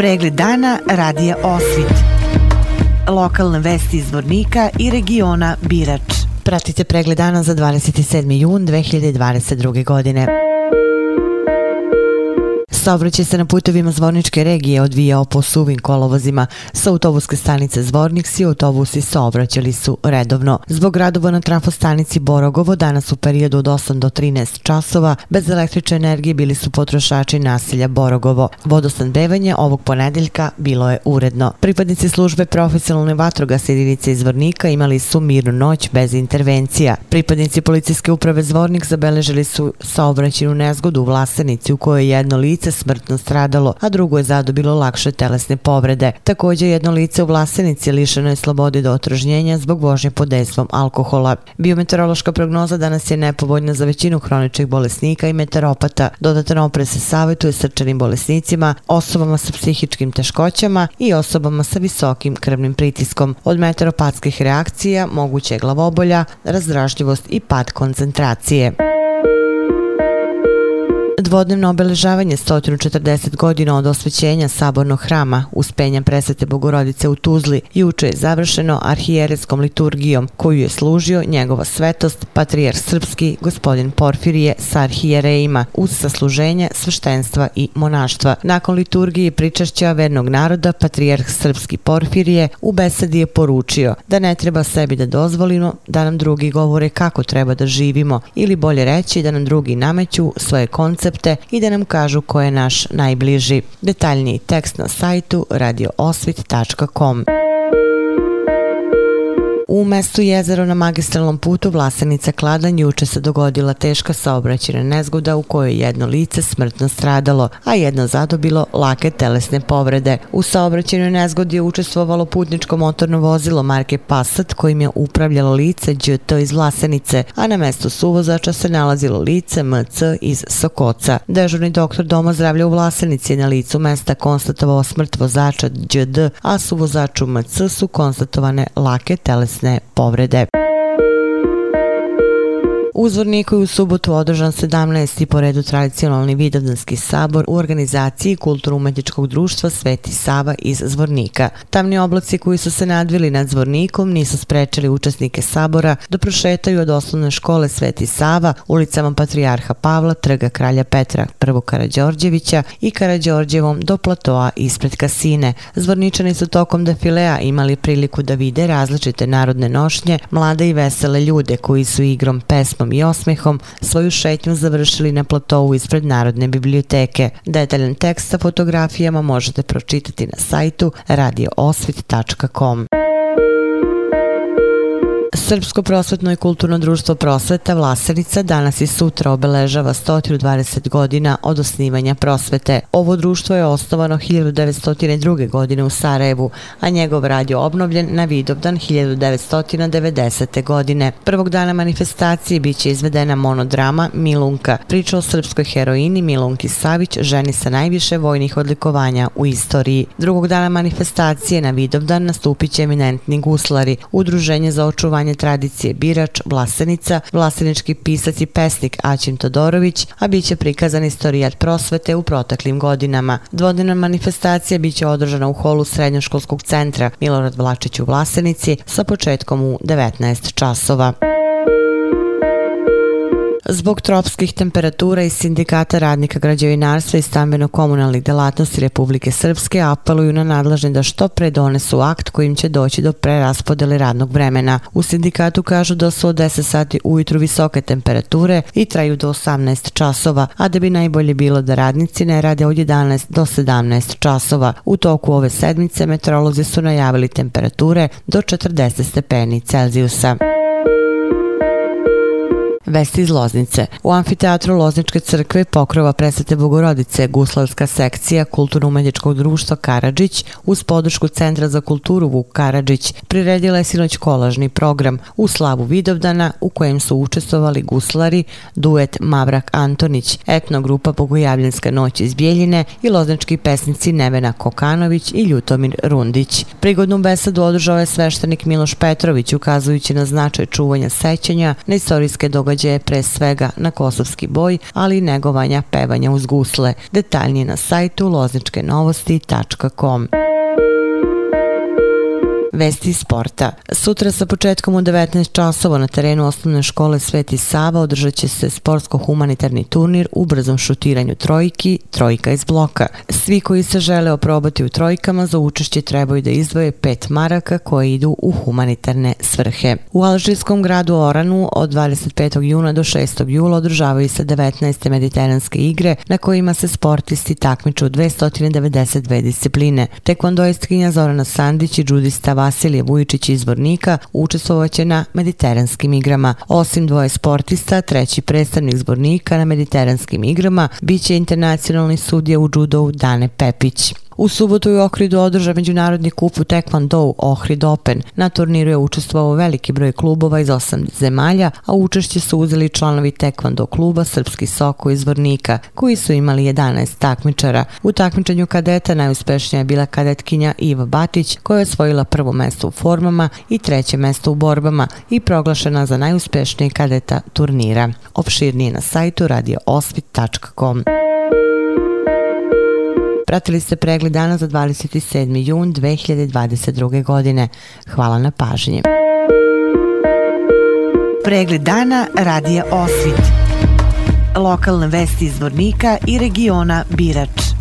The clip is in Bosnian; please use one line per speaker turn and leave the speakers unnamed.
Pregled dana radija Osvit. Lokalne vesti iz Vornika i regiona Birač.
Pratite pregled dana za 27. jun 2022. godine. Saobraćaj se na putovima Zvorničke regije odvijao po suvim kolovozima. Sa autobuske stanice Zvornik svi autobusi saobraćali su redovno. Zbog radova na trafostanici Borogovo danas u periodu od 8 do 13 časova bez električne energije bili su potrošači nasilja Borogovo. Vodosnadbevanje ovog ponedeljka bilo je uredno. Pripadnici službe profesionalne vatrogas jedinice iz Zvornika imali su mirnu noć bez intervencija. Pripadnici policijske uprave Zvornik zabeležili su saobraćenu nezgodu u Vlasenici u kojoj je jedno lice lice smrtno stradalo, a drugo je zadobilo lakše telesne povrede. Također jedno lice u Vlasenici lišeno je slobode do otržnjenja zbog vožnje pod dejstvom alkohola. Biometeorološka prognoza danas je nepovoljna za većinu hroničnih bolesnika i meteoropata. Dodatan opre se savjetuje srčanim bolesnicima, osobama sa psihičkim teškoćama i osobama sa visokim krvnim pritiskom. Od meteoropatskih reakcija moguće je glavobolja, razdražljivost i pad koncentracije. Dvodnevno obeležavanje 140 godina od osvećenja Sabornog hrama uspenja presvete Bogorodice u Tuzli juče je završeno arhijereskom liturgijom koju je služio njegova svetost patrijar srpski gospodin Porfirije sa arhijerejima uz sasluženje sveštenstva i monaštva. Nakon liturgije pričašća vernog naroda patrijarh srpski Porfirije u besedi je poručio da ne treba sebi da dozvolimo da nam drugi govore kako treba da živimo ili bolje reći da nam drugi nameću svoje koncepte recepte i da nam kažu ko je naš najbliži. Detaljniji tekst na sajtu radioosvit.com. U mestu jezero na magistralnom putu Vlasenica Kladan juče se dogodila teška saobraćena nezgoda u kojoj jedno lice smrtno stradalo, a jedno zadobilo lake telesne povrede. U saobraćenoj nezgodi je učestvovalo putničko motorno vozilo marke Passat kojim je upravljalo lice DŽT iz Vlasenice, a na mestu suvozača se nalazilo lice MC iz Sokoca. Dežurni doktor Doma zdravlja u Vlasenici je na licu mesta konstatovao smrt vozača Đd, a suvozaču MC su konstatovane lake telesne tjelesne povrede. U Zvorniku je u subotu održan 17. po redu tradicionalni vidovdanski sabor u organizaciji Kulturno-umetničkog društva Sveti Sava iz Zvornika. Tamni oblaci koji su se nadvili nad Zvornikom nisu sprečili učesnike sabora da prošetaju od osnovne škole Sveti Sava ulicama Patrijarha Pavla, trga Kralja Petra, prvo Karadžorđevića i Karadžorđevom do platoa ispred kasine. Zvorničani su tokom defilea imali priliku da vide različite narodne nošnje, mlade i vesele ljude koji su igrom pesmom i osmehom svoju šetnju završili na platovu ispred Narodne biblioteke. Detaljan tekst sa fotografijama možete pročitati na sajtu radioosvit.com. Srpsko prosvetno i kulturno društvo prosveta Vlasenica danas i sutra obeležava 120 godina od osnivanja prosvete. Ovo društvo je osnovano 1902. godine u Sarajevu, a njegov rad je obnovljen na Vidovdan 1990. godine. Prvog dana manifestacije bit će izvedena monodrama Milunka, priča o srpskoj heroini Milunki Savić, ženi sa najviše vojnih odlikovanja u istoriji. Drugog dana manifestacije na Vidovdan nastupit će eminentni guslari, udruženje za očuvanje tradicije Birač, Vlasenica, vlasenički pisac i pesnik Aćim Todorović, a bit će prikazan istorijat prosvete u proteklim godinama. Dvodnevna manifestacija bit će održana u holu Srednjoškolskog centra Milorad Vlačić u Vlasenici sa početkom u 19 časova. Zbog tropskih temperatura i sindikata radnika građevinarstva i stambeno-komunalnih delatnosti Republike Srpske apeluju na nadlažne da što pre donesu akt kojim će doći do preraspodele radnog vremena. U sindikatu kažu da su od 10 sati ujutru visoke temperature i traju do 18 časova, a da bi najbolje bilo da radnici ne rade od 11 do 17 časova. U toku ove sedmice meteorolozi su najavili temperature do 40 stepeni Celzijusa. Vesti iz Loznice. U amfiteatru Lozničke crkve pokrova presvete Bogorodice Guslavska sekcija Kulturno-umetničkog društva Karadžić uz podršku Centra za kulturu Vuk Karadžić priredila je sinoć kolažni program u slavu Vidovdana u kojem su učestvovali guslari, duet Mavrak Antonić, etnogrupa Bogojavljanska noć iz Bijeljine i loznički pesnici Nevena Kokanović i Ljutomir Rundić. Prigodnu besedu održao je sveštenik Miloš Petrović ukazujući na značaj čuvanja sećanja na istorijske događaje događaje pre svega na kosovski boj, ali i negovanja pevanja uz gusle. Detaljnije na sajtu lozničkenovosti.com. Vesti sporta. Sutra sa početkom u 19 časova na terenu osnovne škole Sveti Sava održat će se sportsko-humanitarni turnir u brzom šutiranju trojki, trojka iz bloka. Svi koji se žele oprobati u trojkama za učešće trebaju da izdvoje pet maraka koje idu u humanitarne svrhe. U alžirskom gradu Oranu od 25. juna do 6. jula održavaju se 19. mediteranske igre na kojima se sportisti takmiču 292 discipline. Tekvondoistkinja Zorana Sandić i džudista Vasilije Vujičić iz Zvornika učestvovaće na mediteranskim igrama. Osim dvoje sportista, treći predstavnik zbornika na mediteranskim igrama biće internacionalni sudija u judovu Dane Pepić. U subotu je u Ohridu održa međunarodni kup u Taekwondo Ohrid Open. Na turniru je učestvovao veliki broj klubova iz osam zemalja, a učešće su uzeli članovi Taekwondo kluba Srpski Soko iz Vornika, koji su imali 11 takmičara. U takmičenju kadeta najuspešnija je bila kadetkinja Iva Batić, koja je osvojila prvo mesto u formama i treće mesto u borbama i proglašena za najuspešnije kadeta turnira. Opširnije na sajtu radioosvit.com. Pratili ste pregled dana za 27. jun 2022. godine. Hvala na pažnji.
Pregled dana radija Osvit. Lokalne vesti iz Vornika i regiona Birač.